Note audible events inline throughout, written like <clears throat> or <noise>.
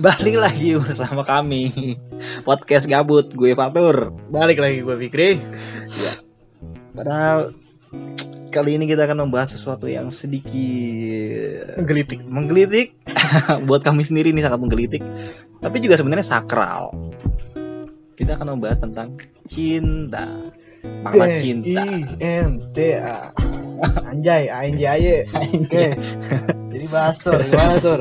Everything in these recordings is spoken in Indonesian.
Balik lagi bersama kami. Podcast Gabut Gue Fatur. Balik lagi gue Fikri. Padahal Kali ini kita akan membahas sesuatu yang sedikit Menggelitik. Menggelitik. <laughs> Buat kami sendiri ini sangat menggelitik. Tapi juga sebenarnya sakral. Kita akan membahas tentang cinta. Makna cinta C-I-N-T-A. Anjay, A-N-J-A-Y <laughs> Oke. Jadi bahas Tur, gimana Tur?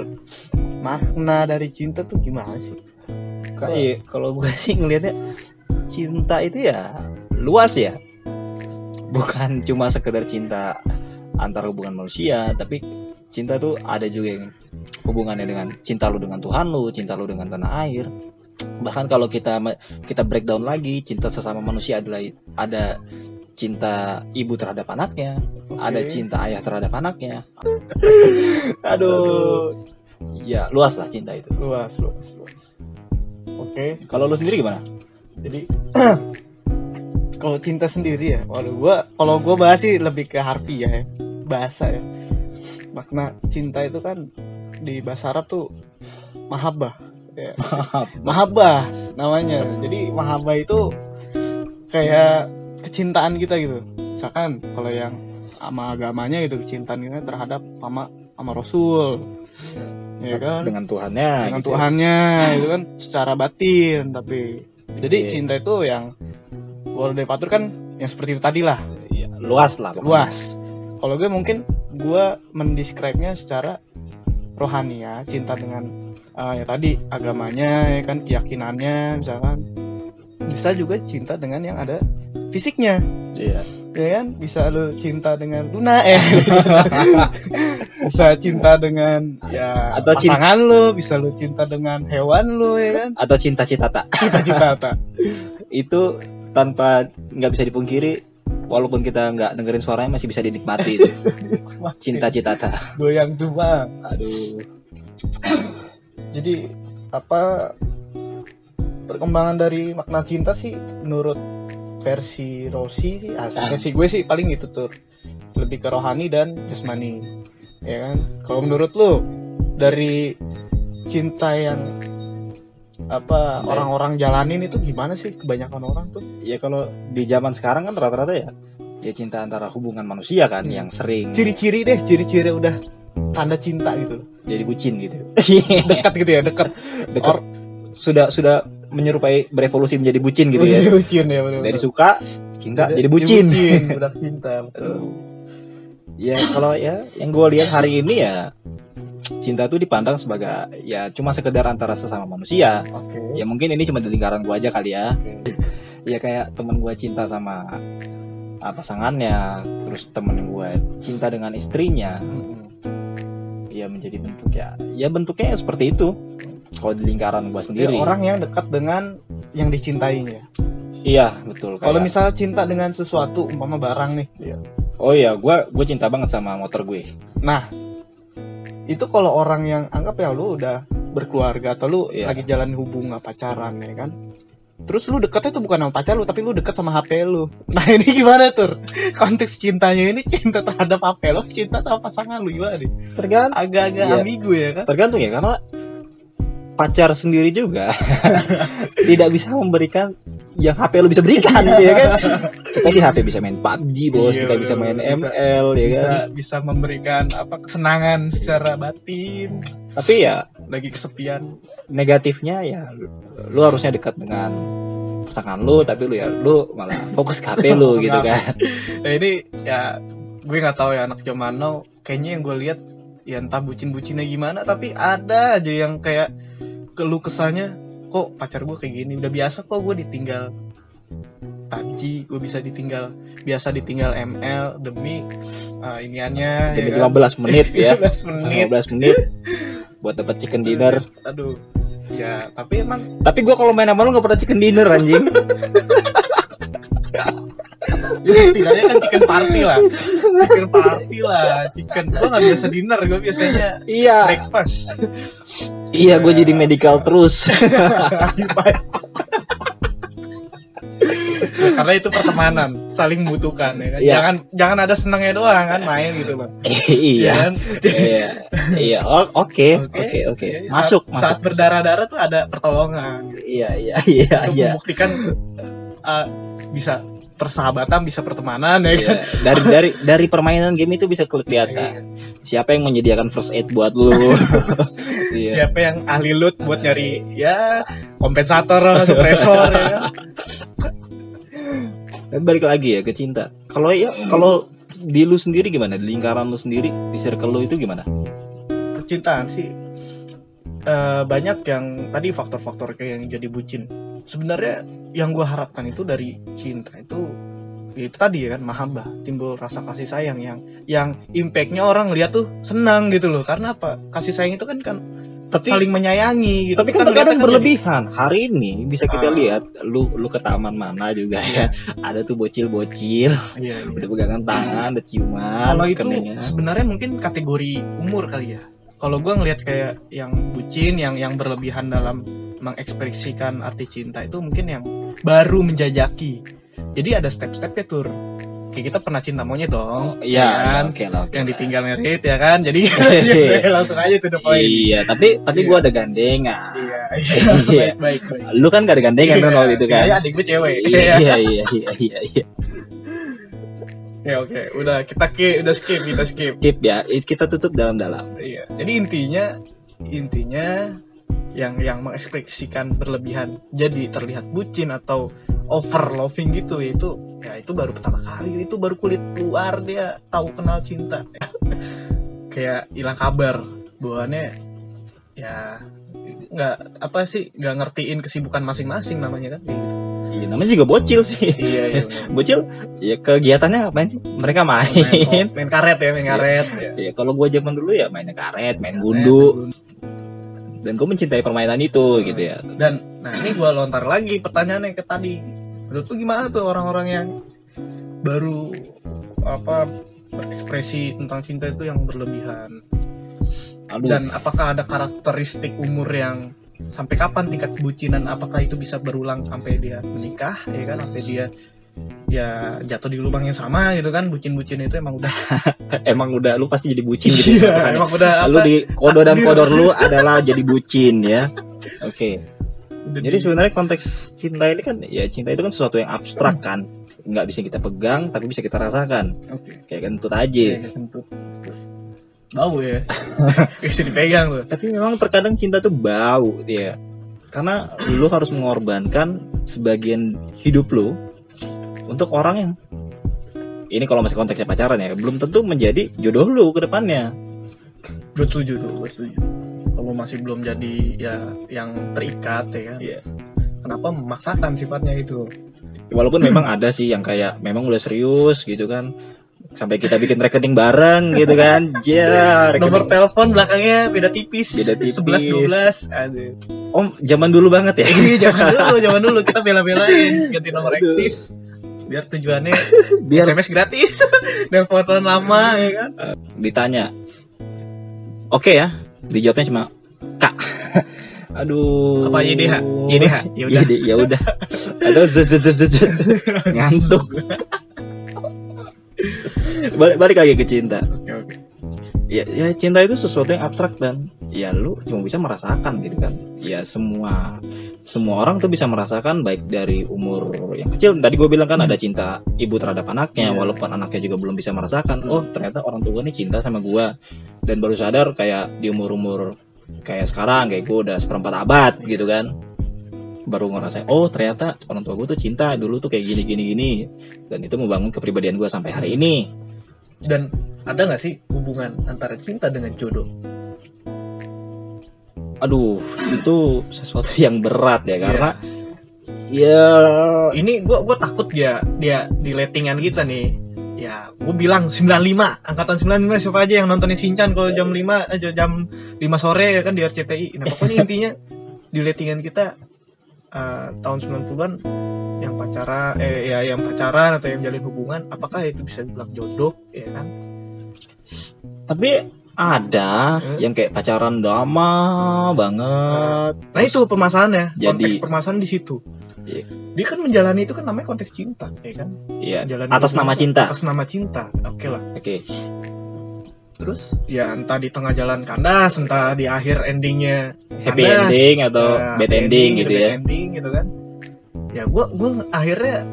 Makna dari cinta tuh gimana sih? Iya, kalau gue sih ngelihatnya cinta itu ya luas ya. Bukan cuma sekedar cinta antar hubungan manusia, tapi cinta tuh ada juga yang hubungannya dengan cinta lu dengan Tuhan lu, cinta lu dengan tanah air. Bahkan kalau kita kita breakdown lagi, cinta sesama manusia adalah ada cinta ibu terhadap anaknya, ada cinta ayah terhadap anaknya. <laughs> Aduh. Ya, luas lah cinta itu. Luas, luas, luas. Oke. Kalau lu sendiri gimana? Jadi <clears throat> Kalau cinta sendiri ya Waduh gua Kalau gua bahas sih lebih ke harfiah ya Bahasa ya. Makna cinta itu kan Di bahasa Arab tuh Mahabbah. Ya. <laughs> Mahabbah namanya. Jadi mahabbah itu Kayak kecintaan kita gitu. Misalkan kalau yang sama agamanya gitu kecintaan kita terhadap sama sama Rasul ya kan? dengan Tuhannya dengan gitu. Tuhannya itu kan? Secara batin tapi jadi Iya. cinta itu yang kalau dari Fatur kan yang seperti itu tadi lah. Iya, luas lah pokoknya. luas. Kalau gue mungkin gue mendescribe-nya secara rohani ya cinta dengan eh, ya tadi agamanya ya kan keyakinannya misalkan. Bisa juga cinta dengan yang ada fisiknya. Iya ya kan? Bisa lu cinta dengan Luna eh <laughs> bisa cinta dengan ya Atau cinta- pasangan lu bisa lu cinta dengan hewan lu ya kan? Atau cinta citata. Cita-cita tak <laughs> itu tanpa nggak bisa dipungkiri walaupun kita nggak dengerin suaranya masih bisa dinikmati <laughs> cinta citata goyang dua aduh. Jadi apa perkembangan dari makna cinta sih menurut versi Rossi sih versi gue sih paling itu tuh. Lebih ke rohani dan jasmani. Ya kan? Kalau menurut lu dari cinta yang apa orang-orang jalanin itu gimana sih? Kebanyakan orang tuh? Ya kalau di zaman sekarang kan rata-rata ya ya cinta antara hubungan manusia kan Hmm. yang sering ciri-ciri deh ciri-ciri udah tanda cinta gitu. Jadi bucin gitu. <laughs> Dekat gitu ya dekat. Dekat. Or- sudah sudah menyerupai berevolusi menjadi bucin gitu ya. Bucin ya bener-bener. dari suka cinta jadi bucin. budak <laughs> cinta betul. Ya kalau ya yang gue lihat hari ini ya cinta tuh dipandang sebagai ya cuma sekedar antara sesama manusia. Oke. Ya mungkin ini cuma di lingkaran gue aja kali ya. Oke. ya kayak temen gue cinta sama ah, pasangannya terus temen gue cinta dengan istrinya. Ya menjadi bentuk ya ya bentuknya seperti itu kalau di lingkaran gue Dia sendiri orang yang dekat dengan yang dicintainya. iya betul Kalau kayak- misalnya cinta dengan sesuatu, umpama barang nih. oh iya gue gue cinta banget sama motor gue Nah, itu kalau orang yang anggap ya lu udah berkeluarga atau lu Iya. lagi jalan hubungan pacaran ya kan. Terus lu deketnya tuh bukan sama pacar lu, tapi lu deket sama HP lu. <laughs> Nah ini gimana tuh? Konteks cintanya ini cinta terhadap HP lu, cinta sama pasangan lu gimana nih? tergantung Agak-agak Iya. ambigu ya kan? tergantung ya karena pacar sendiri juga <laughs> tidak bisa memberikan yang HP lo bisa berikan <laughs> ya kan? Kita di HP bisa main PUBG bos. Iya, kita bisa main bener. Bisa- ML ya kan? Bisa bisa memberikan apa kesenangan secara batin. tapi ya Lagi kesepian. negatifnya ya lu harusnya dekat dengan pasangan lu tapi lu ya lu malah fokus ke HP lu <laughs> gitu kan? Nah ini ya gue nggak tahu ya anak zaman now. Kayaknya yang gue lihat ya entah bucin-bucinnya gimana tapi ada aja yang kayak keluh kesahnya kok pacar gue kayak gini? Udah biasa kok gue ditinggal PUBG gue bisa ditinggal biasa ditinggal ML demi uh, iniannya demi ya kan? 15 menit ya. <laughs> 15 menit. 15 menit buat dapat chicken dinner. Aduh ya tapi emang tapi gua kalau main sama lu gak pernah chicken dinner anjing. Ya, setidaknya kan chicken party lah. Chicken party lah chicken. Gue nggak biasa dinner gue biasanya iya. breakfast iya gue jadi medical terus. <laughs> Ya karena itu pertemanan saling membutuhkan ya kan? Iya. jangan jangan ada senangnya doang kan main gitu loh. <laughs> Iya. Kan? iya. Iya. Oke. Oke. Oke Iya, masuk saat, saat masuk berdarah-darah tuh ada pertolongan. Iya iya iya iya. membuktikan uh, bisa persahabatan bisa pertemanan ya kan? Iya. dari dari dari permainan game itu bisa kelihatan. Siapa yang menyediakan first aid buat lu? <laughs> Iya. siapa yang ahli loot buat nyari ya kompensator suppressor ya kan? Dan balik lagi ya ke cinta. Kalau ya kalau di lu sendiri gimana? Di lingkaran lu sendiri di circle lu itu gimana? Percintaan sih eh, banyak yang tadi faktor-faktor kayak yang jadi bucin. Sebenarnya yang gue harapkan itu dari cinta itu ya itu tadi ya kan mahabbah timbul rasa kasih sayang yang yang impactnya orang lihat tuh senang gitu loh. Karena apa? Kasih sayang itu kan kan tapi saling menyayangi gitu. tapi kan terkadang kan berlebihan. Hari ini bisa kita Ah. lihat lu lu ke taman mana juga ya. Ada tuh bocil-bocil jadi- iya, iya. udah pegangan tangan udah ciuman kalau itu sebenarnya mungkin kategori umur kali ya kalau gue ngelihat kayak yang bucin yang yang berlebihan dalam mengekspresikan arti cinta itu mungkin yang baru menjajaki jadi ada step-stepnya tur kayak kita pernah cinta monyet dong Iya, ya kan oke lah. oke yang lah. ditinggal merit ya kan jadi <laughs> <laughs> langsung aja tuh the point Iya, tapi tapi Iya. gua ada gandengan. iya <laughs> Iya. baik baik baik Lu kan gak ada gandengan kan waktu itu kan? Iya, adik gue cewek Iya, iya, iya, iya, iya. Ya oke. Udah kita skip udah skip kita skip. Skip ya, it- kita tutup dalam-dalam. Iya. Jadi intinya intinya yang yang mengekspresikan berlebihan jadi terlihat bucin atau over loving gitu itu ya itu baru pertama kali. Itu baru kulit luar dia tahu kenal cinta. <laughs> Kayak hilang kabar. Bawaannya ya nggak apa sih nggak ngertiin kesibukan masing-masing namanya kan gitu. Iya, namanya juga bocil sih. iya iya <laughs> Bocil, ya kegiatannya apa sih? Mereka main. main, main karet ya main karet ya. Iya, kalau gua zaman dulu ya mainnya karet, main gundu, dan gua mencintai permainan itu gitu ya. Dan nah ini gua lontar lagi pertanyaannya ke tadi. Menurut lu gimana tuh orang-orang yang baru apa berekspresi tentang cinta itu yang berlebihan? Aduh, Dan apakah ada karakteristik umur yang sampai kapan tingkat kebucinan apakah itu bisa berulang sampai dia menikah ya kan sampai dia ya jatuh di lubang yang sama gitu kan bucin-bucin itu emang udah <laughs> emang udah lu pasti jadi bucin gitu ya. Iya, emang udah lu di kodo dan kodor lu <laughs> adalah jadi bucin ya. Oke. udah Jadi di- sebenarnya konteks cinta ini kan ya cinta itu kan sesuatu yang abstrak kan. Nggak bisa kita pegang tapi bisa kita rasakan. oke Kayak kentut aja. Kayak kentut. Bau ya <laughs> bisa dipegang tuh Tapi memang terkadang cinta tuh bau dia. Karena lu harus mengorbankan sebagian hidup lu untuk orang yang ini kalau masih konteksnya pacaran ya belum tentu menjadi jodoh lu ke depannya. gue setuju tuh gue setuju kalau masih belum jadi ya yang terikat ya kan Iya. kenapa memaksakan sifatnya itu Walaupun memang ada sih yang kayak memang udah serius gitu kan. Sampai kita bikin rekening bareng gitu kan. <laughs> Ja, nomor rekening. telepon belakangnya beda tipis Beda tipis. 11 12 aduh Om, zaman dulu banget ya. Iya, zaman dulu <laughs> zaman dulu kita bela-belain ganti nomor Aduh. eksis biar tujuannya <laughs> Biar SMS gratis dan telepon lama ya kan ditanya. Oke ya, dijawabnya cuma Kak. Aduh. Apa YDH? YDH? Ya udah. Ya udah. Aduh, ngantuk. Balik, balik lagi ke cinta. oke oke Ya, ya cinta itu sesuatu yang abstrak dan ya lu cuma bisa merasakan gitu kan. Ya semua semua orang tuh bisa merasakan baik dari umur yang kecil. Tadi gue bilang kan ada cinta ibu terhadap anaknya, Iya. walaupun anaknya juga belum bisa merasakan. Oh ternyata orang tua nih cinta sama gue dan baru sadar kayak di umur umur kayak sekarang kayak gue udah seperempat abad gitu kan. Baru ngerasain, oh ternyata orang tua gue tuh cinta dulu tuh kayak gini gini gini. Dan itu membangun kepribadian gue sampai hari ini. dan ada nggak sih hubungan antara cinta dengan jodoh? Aduh itu sesuatu yang berat ya karena ya. Ini gua gua takut ya dia di lettingan kita nih. Ya gue bilang 95 angkatan 95 siapa aja yang nontonnya Shinchan kalau jam 5 aja jam 5 sore ya kan di RCTI nah pokoknya intinya di lettingan kita eh, tahun 90-an yang pacaran eh ya yang pacaran atau yang jalin hubungan apakah itu bisa dibilang jodoh ya kan tapi ada Hmm. yang kayak pacaran lama banget nah itu permasalahannya Jadi- konteks permasalahan di situ Iya. dia kan menjalani itu kan namanya konteks cinta ya kan Iya. Menjalani Atas nama cinta. atas nama cinta oke lah Oke. Terus ya entah di tengah jalan kandas entah di akhir endingnya Happy kandas, ending atau ya, bad happy ending gitu bad ya. ending gitu kan. Ya gua gua akhirnya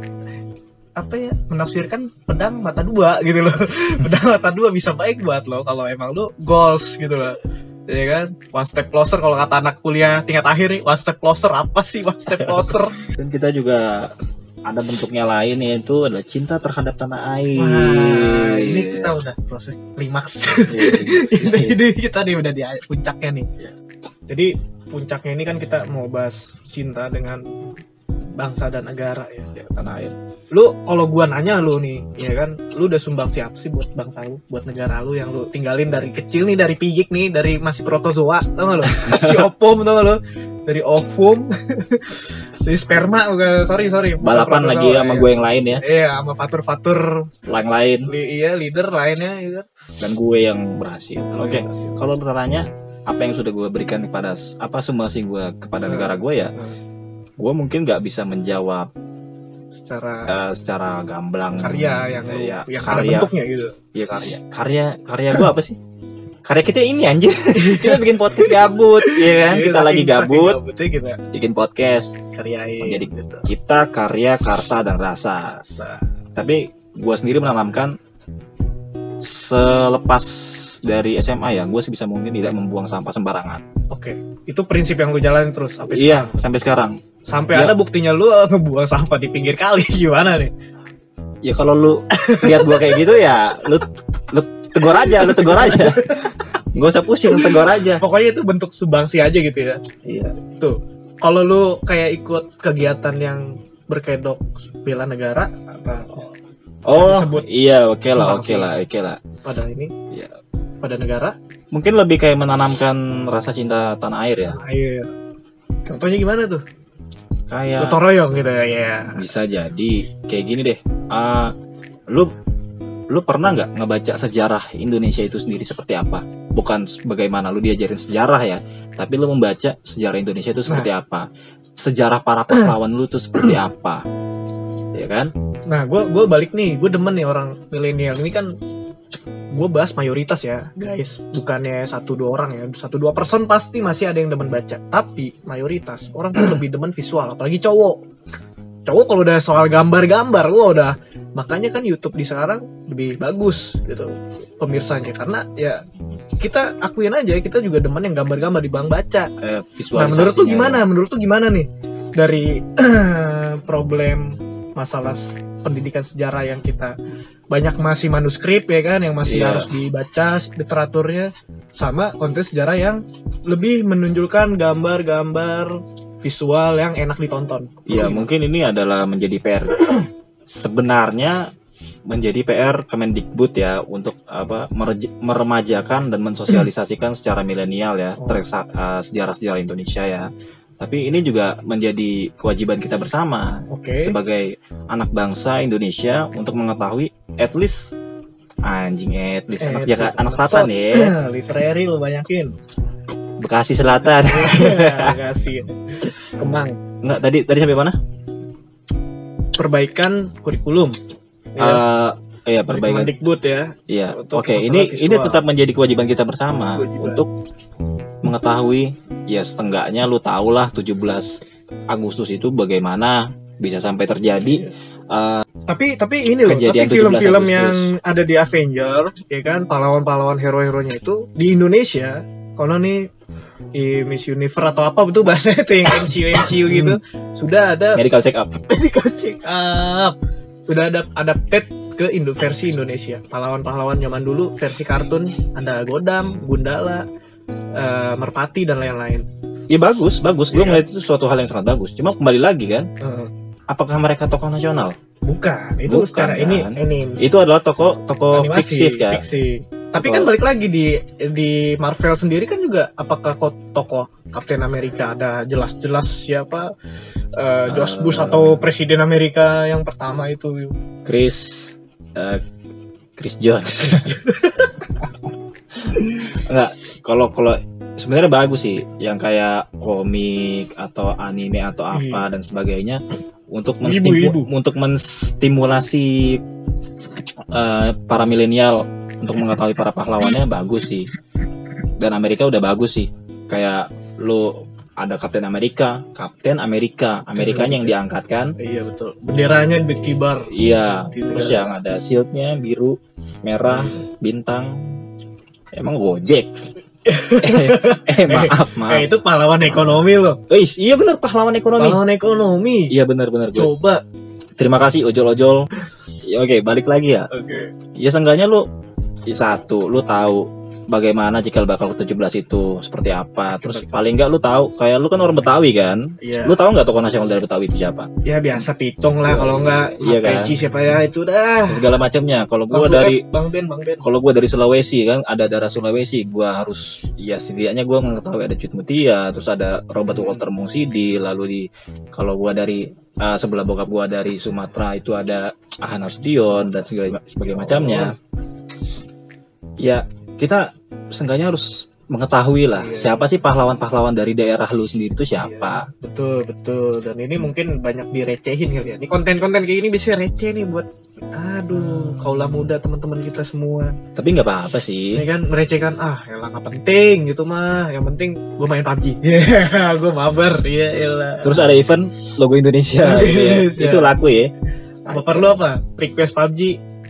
apa ya menafsirkan pedang mata dua gitu loh. <laughs> Pedang mata dua bisa baik buat lo kalau emang lo goals gitu loh. Ya kan? One step closer kalau kata anak kuliah tingkat akhir nih one step closer apa sih one step closer? <laughs> Dan kita juga ada bentuknya lain yaitu adalah cinta terhadap tanah air. Wah, ini kita udah proses klimaks. Iya, <laughs> ini, ini kita nih udah di puncaknya nih. Jadi puncaknya ini kan kita mau bahas cinta dengan bangsa dan negara ya. Iya, tanah air. lu kalau gua nanya lu nih ya kan lu udah sumbang siap sih buat bangsa lu buat negara lu yang lu tinggalin dari kecil nih dari pigik nih dari masih protozoa tau gak lu? <laughs> Masih opum tau gak lu dari ovum. <laughs> Dari sperma sorry sorry. Balapan protozoa, lagi sama iya. gue yang lain ya, iya sama fatur fatur yang lain. Iya leader lainnya gitu. Dan gue yang berhasil. Oke. Iya, Kalau lu tanya apa yang sudah gue berikan kepada apa sumbangsi gue kepada negara gue ya, gue mungkin nggak bisa menjawab secara eh, secara gamblang. karya yang ya, yang ada karya. bentuknya gitu. Iya karya. Karya karya gue apa sih <laughs> karya kita ini anjir <laughs> kita bikin podcast gabut ya kan Iya, kita lagi gabut kita bikin podcast karyain gitu. cipta karya karsa dan rasa Rasa. tapi gue sendiri menanamkan selepas dari SMA ya gue sebisa mungkin tidak membuang sampah sembarangan Oke, itu prinsip yang lu jalanin terus sampai iya sekarang. sampai sekarang Sampai Iya. ada buktinya lu eh, ngebuang sampah di pinggir kali <laughs> gimana nih? ya kalau lu lihat gue kayak gitu ya lu lu tegur aja lu tegur aja <laughs> Gak usah pusing tegur aja Pokoknya itu bentuk sumbangsi aja gitu ya. iya Tuh. Kalau lu kayak ikut kegiatan yang berkedok bela negara apa oh disebut iya oke lah sumbangsi. oke lah oke lah pada ini Iya. pada negara? mungkin lebih kayak menanamkan rasa cinta tanah air ya Ah, iya. Contohnya gimana tuh? kayak Gotong royong gitu ya. ya. bisa jadi kayak gini deh Ah, lu lu pernah nggak ngebaca sejarah Indonesia itu sendiri seperti apa bukan bagaimana lu diajarin sejarah ya tapi lu membaca sejarah Indonesia itu seperti apa sejarah para pahlawan lu itu seperti <clears throat> apa ya kan Nah, gue gue balik nih, gue demen nih orang milenial ini kan gue bahas mayoritas ya, guys. Bukannya satu dua orang ya, satu dua person pasti masih ada yang demen baca. Tapi mayoritas orang tuh <clears throat> lebih demen visual, apalagi cowok. Cowok kalau udah soal gambar-gambar, gua udah makanya kan YouTube di sekarang lebih bagus gitu pemirsanya karena ya kita akuin aja kita juga demen yang gambar-gambar di bang baca. eh, Nah, menurut lu gimana? Menurut lu gimana nih dari <clears throat> problem masalah pendidikan sejarah yang kita banyak masih manuskrip ya kan yang masih Iya. harus dibaca literaturnya sama konten sejarah yang lebih menunjukkan gambar-gambar visual yang enak ditonton. ya mungkin ini adalah menjadi PR sebenarnya menjadi PR Kemendikbud ya untuk apa meremajakan dan mensosialisasikan <clears throat> secara milenial ya Oh. eh, sejarah-sejarah Indonesia ya. Tapi ini juga menjadi kewajiban kita bersama Oke. sebagai anak bangsa Indonesia untuk mengetahui at least anjing at least Eh, anak Jakarta anak anak selatan ya <clears throat> Literary lu banyakin. Bekasi Selatan <laughs> Kasih. Kemang. nggak tadi tadi sampai mana Perbaikan kurikulum. Ya, Eh iya perbaikan Kemendikbud ya. Iya, oke. masalah Ini visual. ini tetap menjadi kewajiban kita bersama Kewajiban. untuk mengetahui ya setengahnya lu tahulah 17 Agustus itu bagaimana bisa sampai terjadi Eh, tapi tapi ini loh tapi 17 film-film yang ada di Avenger ya kan pahlawan-pahlawan hero-heronya itu di Indonesia kalau nih di Miss Universe atau apa itu bahasanya itu yang MCU MCU gitu sudah ada medical check up. medical check up sudah ada adapted ke Indo versi Indonesia pahlawan-pahlawan zaman dulu versi kartun ada Godam Gundala eh, Merpati dan lain-lain Ya bagus, bagus. Gue Iya. melihat itu suatu hal yang sangat bagus. Cuma kembali lagi kan, Eh, apakah mereka tokoh nasional? bukan itu Bukan, secara kan? ini ini Itu adalah tokoh tokoh animasi fiktif kan. fiksi. Tapi kan balik lagi di di Marvel sendiri kan juga apakah kok tokoh Captain America ada jelas-jelas siapa Josh Eh. Bush atau Presiden Amerika yang pertama itu Chris eh, Chris Jones. <laughs> Enggak, kalau kalau sebenarnya bagus sih yang kayak komik atau anime atau apa dan sebagainya untuk Ibu, menstimu- ibu. untuk menstimulasi eh, para milenial untuk mengetahui para pahlawannya bagus sih. Dan Amerika udah bagus sih. Kayak lu ada Kapten Amerika Kapten Amerika. Amerikanya yang diangkat kan Iya betul. Benderanya berkibar. iya. Terus yang ada shieldnya biru merah bintang. Emang gojek? <laughs> Eh, eh maaf maaf. Eh itu pahlawan ekonomi loh. Eh, iya benar pahlawan ekonomi. Pahlawan ekonomi. iya benar benar Coba. terima kasih ojol-ojol. Ya, oke balik lagi ya. Oke. ya seenggaknya lu ya, satu lu tahu bagaimana cikal bakal ke-17 itu seperti apa terus Betul. paling enggak lu tahu kayak lu kan orang Betawi kan Iya. lu tahu nggak tokoh nasional dari Betawi itu siapa Ya biasa picong lah kalau enggak Iya kan? Peci siapa ya itu dah. segala macamnya kalau gua dari Bang Ben, Bang Ben. kalau gua dari Sulawesi kan ada darah Sulawesi gua harus ya setidaknya gua mengetahui ada Cut Mutia terus ada Robert Walter Mungsidi lalu di kalau gua dari eh, sebelah bokap gua dari Sumatera itu ada Ahan Nasution dan segala sebagai macamnya ya kita seenggaknya harus mengetahui lah Iya. siapa sih pahlawan-pahlawan dari daerah lu sendiri itu siapa Betul, betul. Dan ini mungkin banyak direcehin kali ya. Ini konten-konten kayak ini bisa receh nih buat aduh, kaulah muda teman-teman kita semua. tapi nggak apa-apa sih Ini kan merecehkan ah, elah nggak penting gitu mah. Yang penting gue main PUBG. <laughs> Ya, gue mabar. Ya elah. terus ada event logo Indonesia, gitu ya. Indonesia. itu laku ya apa perlu apa? Request PUBG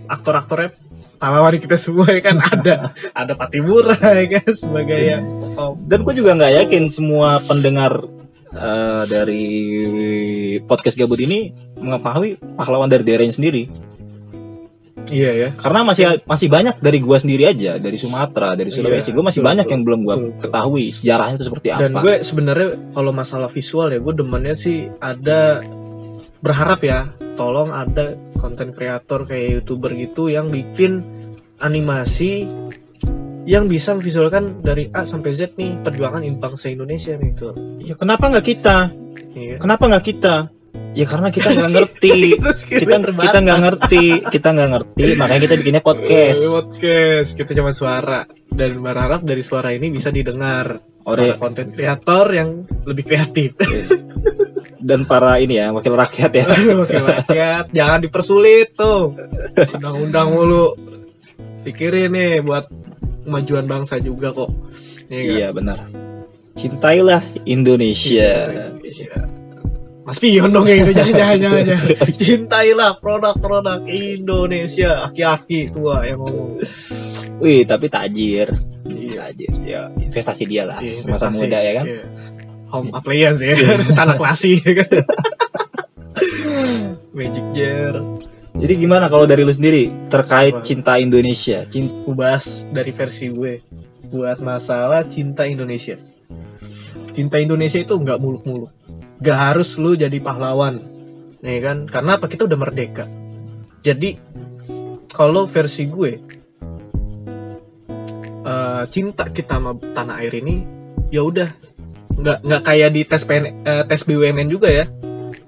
aktor-aktornya pahlawan kita semua ya kan? Ada ada Patimura ya kan? Sebagai yang oh, dan gue juga nggak yakin semua pendengar eh, dari podcast gabut ini mengetahui pahlawan dari daerahnya sendiri. Iya ya. Karena masih masih banyak dari gua sendiri aja dari Sumatera dari Iya, Sulawesi. Gue masih betul, banyak betul, yang belum gua betul, betul. ketahui sejarahnya itu seperti dan apa. gue sebenarnya kalau masalah visual ya gue demennya sih ada berharap ya tolong ada konten kreator kayak youtuber gitu yang bikin animasi yang bisa memvisualkan dari A sampai Z nih perjuangan bangsa Indonesia nih tuh ya kenapa nggak kita? Iya. kenapa nggak kita? Ya karena kita nggak <laughs> ngerti. Terus kita kita nggak ngerti. Kita nggak ngerti makanya kita bikinnya podcast. Eh, podcast. Kita cuma suara. Dan berharap dari suara ini bisa didengar oleh konten kreator yang lebih kreatif <laughs> dan para ini ya wakil rakyat ya Wakil rakyat jangan dipersulit tuh undang-undang mulu pikirin nih buat kemajuan bangsa juga kok Iya kan? iya benar cintailah Indonesia Indonesia. Mas Pion dong yang itu jangan jangan jangan. <laughs> Cintailah produk-produk Indonesia aki-aki tua yang ngomong wih tapi tajir Iya. tajir ya investasi dia lah Iya, investasi. muda ya kan Iya. Home appliance ya <laughs> tanah klasi ya <laughs> kan Magic jar jadi gimana kalau dari lu sendiri terkait Apa? cinta Indonesia cinta Gue bahas dari versi gue buat masalah cinta Indonesia. Cinta Indonesia itu nggak muluk-muluk. Gak harus lu jadi pahlawan, nih kan? Karena apa? Kita udah merdeka. Jadi kalau versi gue, eh, cinta kita sama tanah air ini, ya udah nggak nggak kayak di tes PN, eh, tes BUMN juga ya.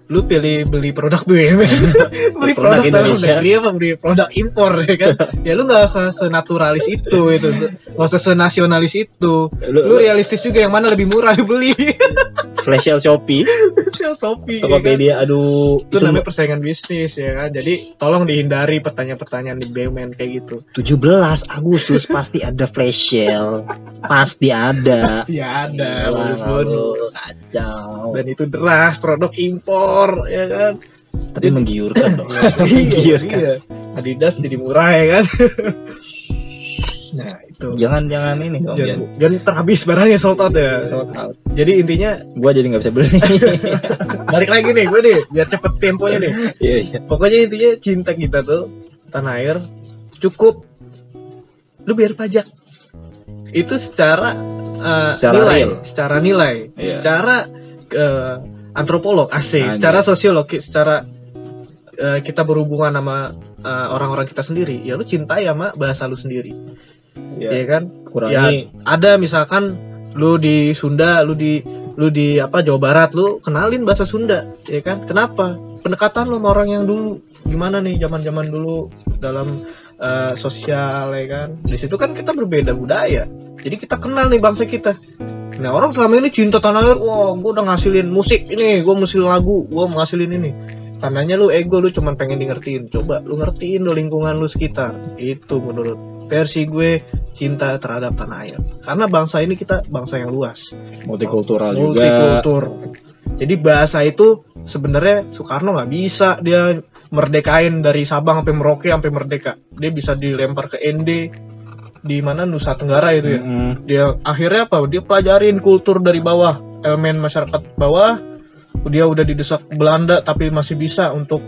Lu pilih beli produk BUMN, beli <laughs> Produk produk, Indonesia. negeri apa beli produk impor ya kan? ya lu nggak usah senaturalis itu itu, nggak usah senasionalis itu. lu, Lu realistis juga yang mana lebih murah dibeli. flash sale Shopee <laughs> Sel Shopee. ya kan? Tokopedia aduh Itu namanya persaingan bisnis ya kan. Jadi tolong dihindari pertanyaan-pertanyaan di BUMN kayak gitu. 17 Agustus pasti ada flash sale pasti ada Pasti ada Iyalah, bonus-bonus. kacau Dan itu deras produk impor ya kan. tapi menggiurkan <laughs> dong iya, menggiurkan iya. Adidas jadi murah ya kan. <laughs> nah, itu. jangan jangan ini dong Jangan, jangan terhabis barangnya sold out ya. Sold out. Jadi intinya gua jadi nggak bisa beli <laughs> balik lagi nih gue nih biar cepet temponya nih. iya iya Pokoknya intinya cinta kita tuh tanah air cukup lu bayar pajak. Itu secara uh, Secara nilai, real. secara nilai, Iya. secara uh, antropolog asik, secara sosiolog, secara uh, kita berhubungan sama uh, orang-orang kita sendiri, ya lu cintai sama bahasa lu sendiri. Iya. Iya kan? kurangi ada misalkan lu di Sunda, lu di lu di apa Jawa Barat, lu kenalin bahasa Sunda, ya kan? Kenapa? Pendekatan lu sama orang yang dulu gimana nih zaman-zaman dulu dalam eh, sosial ya kan. Di situ kan kita berbeda budaya. Jadi kita kenal nih bangsa kita. Nah, orang selama ini cinta tanah air, wah, gua udah ngasilin musik ini, gua ngasilin lagu, gua ngasilin ini. Tandanya lu ego lu cuman pengen di ngertiin coba lu ngertiin lu lingkungan lu sekitar. Itu menurut versi gue cinta terhadap tanah air. Karena bangsa ini kita bangsa yang luas. Multikultural juga. Multikultur. Jadi bahasa itu sebenarnya Soekarno nggak bisa dia merdekain dari Sabang sampai Merauke sampai merdeka. Dia bisa dilempar ke ND di mana Nusa Tenggara itu ya. Mm-mm. dia akhirnya apa? Dia pelajarin kultur dari bawah elemen masyarakat bawah dia udah didesak Belanda tapi masih bisa untuk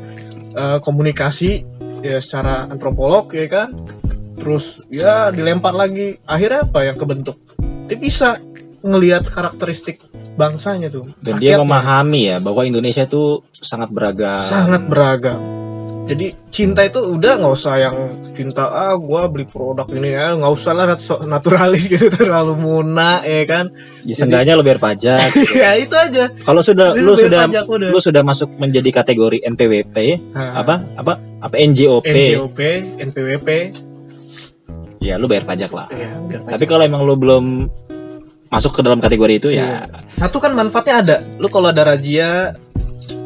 eh, komunikasi ya secara antropolog ya kan? Terus ya dilempar lagi. Akhirnya apa yang kebentuk? Dia bisa ngelihat karakteristik bangsanya tuh dan dia memahami ya bahwa Indonesia tuh sangat beragam. Sangat beragam jadi cinta itu udah nggak usah yang cinta ah gua beli produk ini ya. Nggak usah lah naturalis <laughs> gitu terlalu muna ya kan? Ya seenggaknya lo bayar pajak <laughs> ya itu aja. Kalau sudah Jadi lu bayar sudah pajak udah. lu sudah masuk menjadi kategori NPWP Nah, apa? Apa? Apa NJOP NJOP NPWP ya lu bayar pajak lah. Ya, biar tapi kalau emang lu belum masuk ke dalam kategori itu Iya. ya satu kan manfaatnya ada. Lu kalau ada razia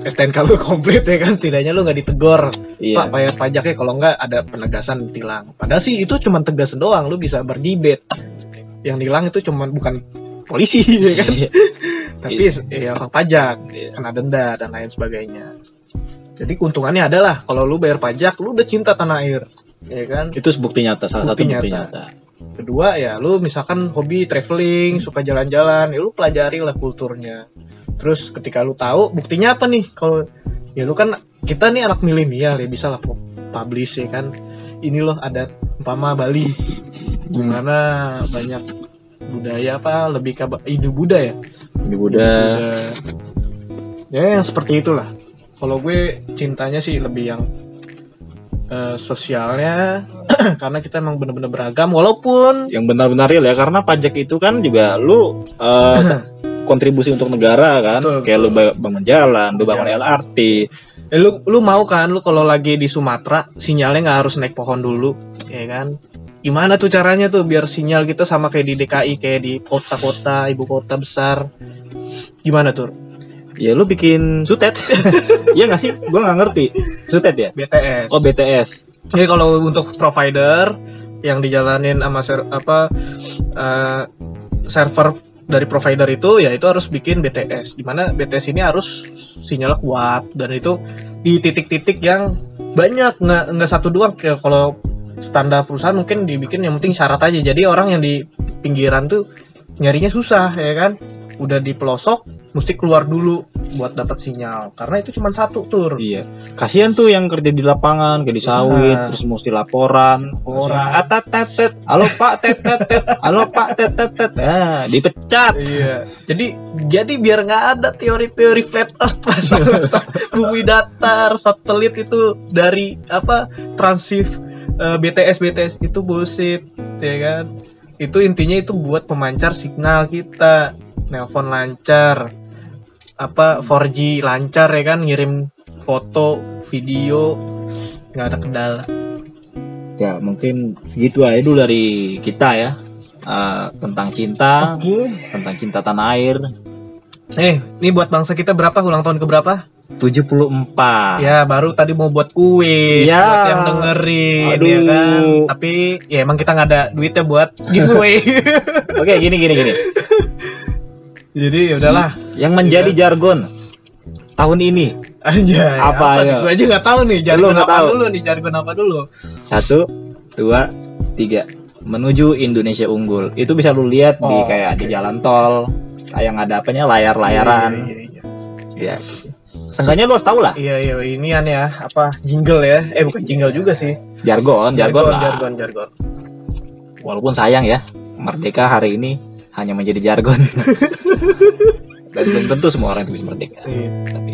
STNK lu komplit ya kan? Setidaknya lu nggak ditegor iya. Pak bayar pajaknya kalau nggak ada penegasan tilang. Padahal sih itu cuma tegas doang lu bisa berdibet yang nilang itu cuma bukan polisi <laughs> ya kan? Iya. tapi ya orang pajak Iya. kena denda dan lain sebagainya. Jadi keuntungannya adalah kalau lu bayar pajak lu udah cinta tanah air ya kan? Itu bukti nyata salah Bukti satu bukti nyata. nyata. Kedua ya lu misalkan hobi traveling suka jalan-jalan ya lu pelajari lah kulturnya terus ketika lu tahu buktinya apa nih? Kalau ya lu kan kita nih anak milenial ya bisa lah pu- publish ya kan. Ini loh ada umpama Bali. Di mana banyak budaya apa lebih ke Hindu Buddha ya? Buddha. Ya yang seperti itulah. Kalau gue cintanya sih lebih yang eh, sosialnya <clears throat> karena kita emang bener-bener beragam walaupun yang benar-benar real ya karena pajak itu kan juga lu eh, <clears throat> kontribusi untuk negara kan? Betul, kayak lu ba- bangun jalan lu bangun Iya. LRT Eh, lu lu mau kan lu kalau lagi di Sumatera sinyalnya nggak harus naik pohon dulu ya kan? Gimana tuh caranya tuh biar sinyal kita sama kayak di DKI kayak di kota-kota ibu kota besar? Gimana tuh? Ya lu bikin sutet. <laughs> Iya gak sih? Gua nggak ngerti. Sutet ya? BTS oh BTS Jadi kalau untuk provider yang dijalanin sama ser- apa eh, server dari provider itu ya itu harus bikin BTS. Di mana BTS ini harus sinyal kuat dan itu di titik-titik yang banyak nggak nggak satu doang Kayak kalau standar perusahaan mungkin dibikin yang penting syarat aja. Jadi orang yang di pinggiran tuh nyarinya susah ya kan. Udah di pelosok mesti keluar dulu buat dapat sinyal karena itu cuma satu tur. iya kasihan tuh yang kerja di lapangan kayak di sawit Nah. terus mesti laporan Laporan. atat tet tet halo pak tet tet tet halo pak tet tet tet ah dipecat Iya. Jadi jadi biar nggak ada teori-teori flat earth masalah sa- <laughs> bumi datar, satelit itu dari apa transif eh, BTS BTS itu bullshit, ya kan? Itu intinya itu buat pemancar signal kita, nelpon lancar, apa 4G lancar ya kan, ngirim foto, video, nggak ada kendala. ya mungkin segitu aja dulu dari kita ya Eh, tentang cinta tentang cinta tanah air Eh, ini buat bangsa kita berapa ulang tahun ke berapa? 74 Ya baru tadi mau buat kuis Ya. buat yang dengerin Aduh. ya kan. Tapi ya emang kita nggak ada duitnya buat giveaway. <laughs> oke gini gini gini <laughs> Jadi ya udahlah. yang menjadi jargon tahun ini Aja. Apa, ayo? nih? Gue aja nggak tahu nih Lu jargon apa tahu? dulu nih jargon apa dulu. satu dua tiga menuju Indonesia unggul itu bisa lu lihat di Oh, kayak di oke. jalan tol kayak yang ada apanya layar-layaran Iya, iya, iya. ya. Seenggaknya lu harus tahu lah Iya iya ini an ya apa jingle ya? Eh bukan jingle juga sih. jargon jargon, lah jargon jargon. walaupun sayang ya merdeka hari ini hanya menjadi jargon. <laughs> Dan belum tentu semua orang itu bisa merdeka. Iya. tapi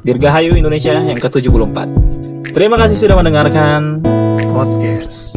Dirgahayu Indonesia yang ke-74 terima kasih sudah mendengarkan Podcast.